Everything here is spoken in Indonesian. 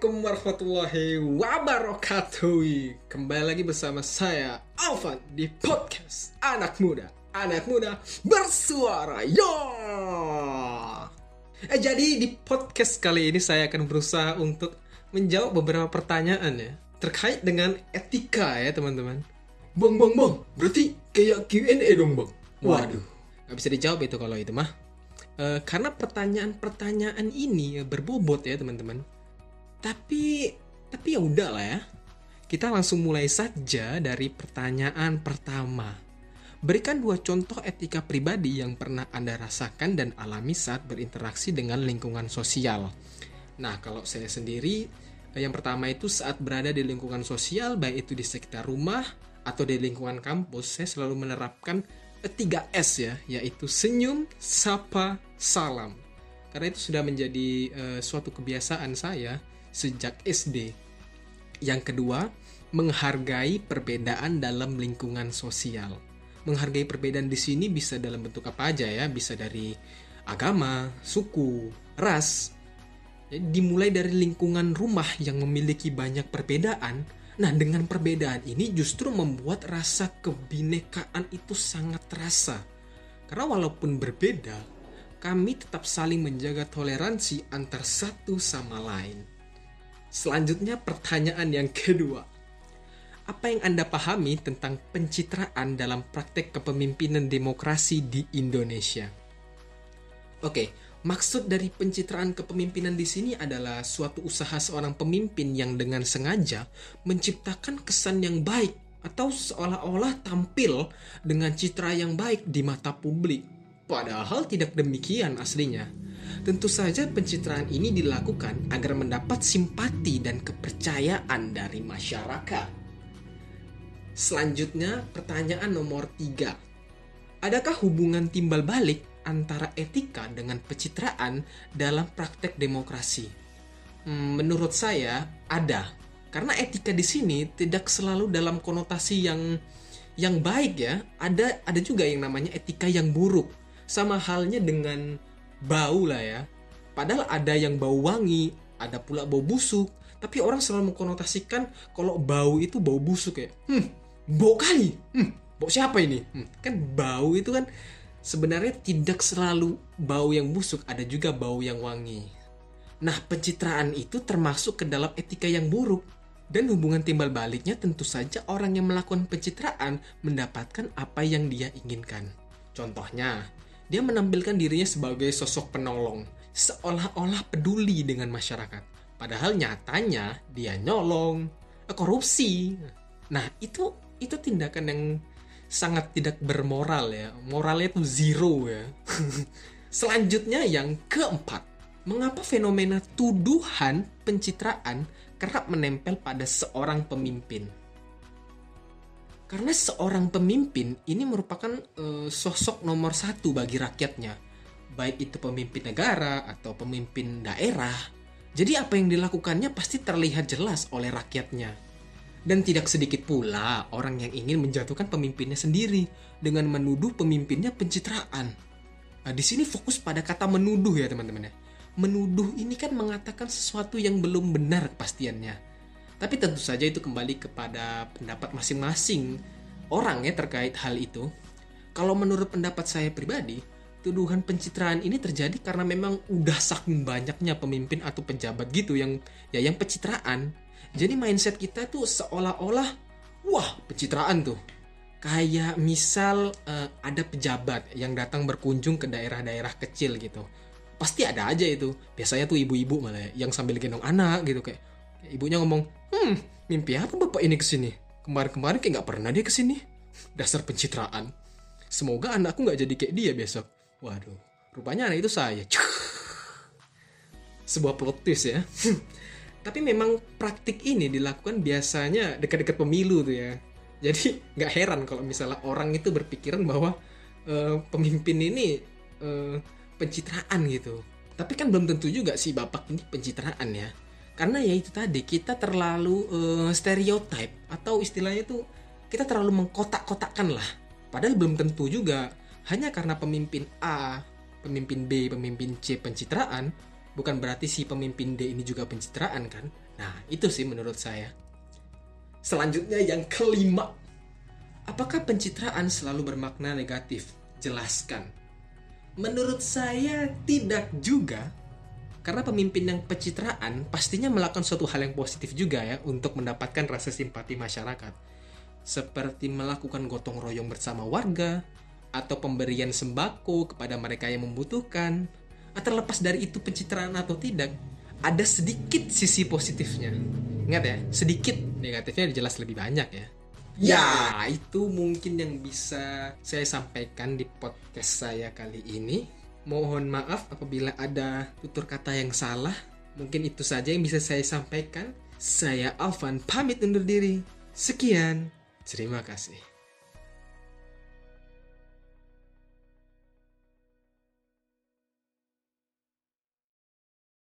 Assalamualaikum warahmatullahi wabarakatuh. Kembali lagi bersama saya Alvan di podcast Anak Muda. Anak Muda Bersuara Yo! Eh, Jadi di podcast kali ini saya akan berusaha untuk menjawab beberapa pertanyaan ya Terkait dengan etika ya teman-teman. Bang bang bang Berarti kayak Q&A dong bang Waduh. Gak bisa dijawab itu kalau itu mah. Eh, karena pertanyaan-pertanyaan ini berbobot ya teman-teman tapi tapi ya udah lah ya. Kita langsung mulai saja dari pertanyaan pertama. Berikan dua contoh etika pribadi yang pernah Anda rasakan dan alami saat berinteraksi dengan lingkungan sosial. Nah, kalau saya sendiri, yang pertama itu saat berada di lingkungan sosial, baik itu di sekitar rumah atau di lingkungan kampus, saya selalu menerapkan 3S ya, yaitu senyum, sapa, salam. Karena itu sudah menjadi uh, suatu kebiasaan saya sejak SD. Yang kedua, menghargai perbedaan dalam lingkungan sosial. Menghargai perbedaan di sini bisa dalam bentuk apa aja ya, bisa dari agama, suku, ras. Jadi dimulai dari lingkungan rumah yang memiliki banyak perbedaan. Nah, dengan perbedaan ini justru membuat rasa kebinekaan itu sangat terasa. Karena walaupun berbeda, kami tetap saling menjaga toleransi antar satu sama lain. Selanjutnya pertanyaan yang kedua. Apa yang Anda pahami tentang pencitraan dalam praktek kepemimpinan demokrasi di Indonesia? Oke, maksud dari pencitraan kepemimpinan di sini adalah suatu usaha seorang pemimpin yang dengan sengaja menciptakan kesan yang baik atau seolah-olah tampil dengan citra yang baik di mata publik. Padahal tidak demikian aslinya. Tentu saja pencitraan ini dilakukan agar mendapat simpati dan kepercayaan dari masyarakat. Selanjutnya, pertanyaan nomor tiga. Adakah hubungan timbal balik antara etika dengan pencitraan dalam praktek demokrasi? Hmm, menurut saya, ada. Karena etika di sini tidak selalu dalam konotasi yang yang baik ya. Ada ada juga yang namanya etika yang buruk. Sama halnya dengan bau lah ya. Padahal ada yang bau wangi, ada pula bau busuk. Tapi orang selalu mengkonotasikan kalau bau itu bau busuk ya. Hmm, bau kali. Hmm, bau siapa ini? Hmm, kan bau itu kan sebenarnya tidak selalu bau yang busuk, ada juga bau yang wangi. Nah, pencitraan itu termasuk ke dalam etika yang buruk. Dan hubungan timbal baliknya tentu saja orang yang melakukan pencitraan mendapatkan apa yang dia inginkan. Contohnya, dia menampilkan dirinya sebagai sosok penolong, seolah-olah peduli dengan masyarakat. Padahal nyatanya dia nyolong, eh, korupsi. Nah, itu itu tindakan yang sangat tidak bermoral ya. Moralnya itu zero ya. Selanjutnya yang keempat, mengapa fenomena tuduhan pencitraan kerap menempel pada seorang pemimpin? Karena seorang pemimpin ini merupakan e, sosok nomor satu bagi rakyatnya, baik itu pemimpin negara atau pemimpin daerah. Jadi apa yang dilakukannya pasti terlihat jelas oleh rakyatnya. Dan tidak sedikit pula orang yang ingin menjatuhkan pemimpinnya sendiri dengan menuduh pemimpinnya pencitraan. Nah, di sini fokus pada kata menuduh ya teman-teman ya. Menuduh ini kan mengatakan sesuatu yang belum benar kepastiannya tapi tentu saja itu kembali kepada pendapat masing-masing orang ya terkait hal itu. Kalau menurut pendapat saya pribadi, tuduhan pencitraan ini terjadi karena memang udah saking banyaknya pemimpin atau pejabat gitu yang ya yang pencitraan. Jadi mindset kita tuh seolah-olah wah pencitraan tuh. Kayak misal uh, ada pejabat yang datang berkunjung ke daerah-daerah kecil gitu. Pasti ada aja itu. Biasanya tuh ibu-ibu malah ya, yang sambil gendong anak gitu kayak Ibunya ngomong, hmm, mimpi apa bapak ini ke sini? Kemarin-kemarin kayak nggak pernah dia ke sini. Dasar pencitraan. Semoga anakku nggak jadi kayak dia besok. Waduh, rupanya anak itu saya. Sebuah plot twist ya. Tapi memang praktik ini dilakukan biasanya dekat-dekat pemilu tuh ya. Jadi nggak heran kalau misalnya orang itu berpikiran bahwa uh, pemimpin ini uh, pencitraan gitu. Tapi kan belum tentu juga sih bapak ini pencitraan ya karena ya itu tadi kita terlalu uh, stereotype atau istilahnya itu kita terlalu mengkotak-kotakkan lah padahal belum tentu juga hanya karena pemimpin A pemimpin B pemimpin C pencitraan bukan berarti si pemimpin D ini juga pencitraan kan Nah, itu sih menurut saya. Selanjutnya yang kelima. Apakah pencitraan selalu bermakna negatif? Jelaskan. Menurut saya tidak juga. Karena pemimpin yang pencitraan pastinya melakukan suatu hal yang positif juga ya untuk mendapatkan rasa simpati masyarakat. Seperti melakukan gotong royong bersama warga atau pemberian sembako kepada mereka yang membutuhkan. Atau terlepas dari itu pencitraan atau tidak, ada sedikit sisi positifnya. Ingat ya, sedikit negatifnya jelas lebih banyak ya. Ya, itu mungkin yang bisa saya sampaikan di podcast saya kali ini. Mohon maaf apabila ada tutur kata yang salah. Mungkin itu saja yang bisa saya sampaikan. Saya Alvan pamit undur diri. Sekian. Terima kasih.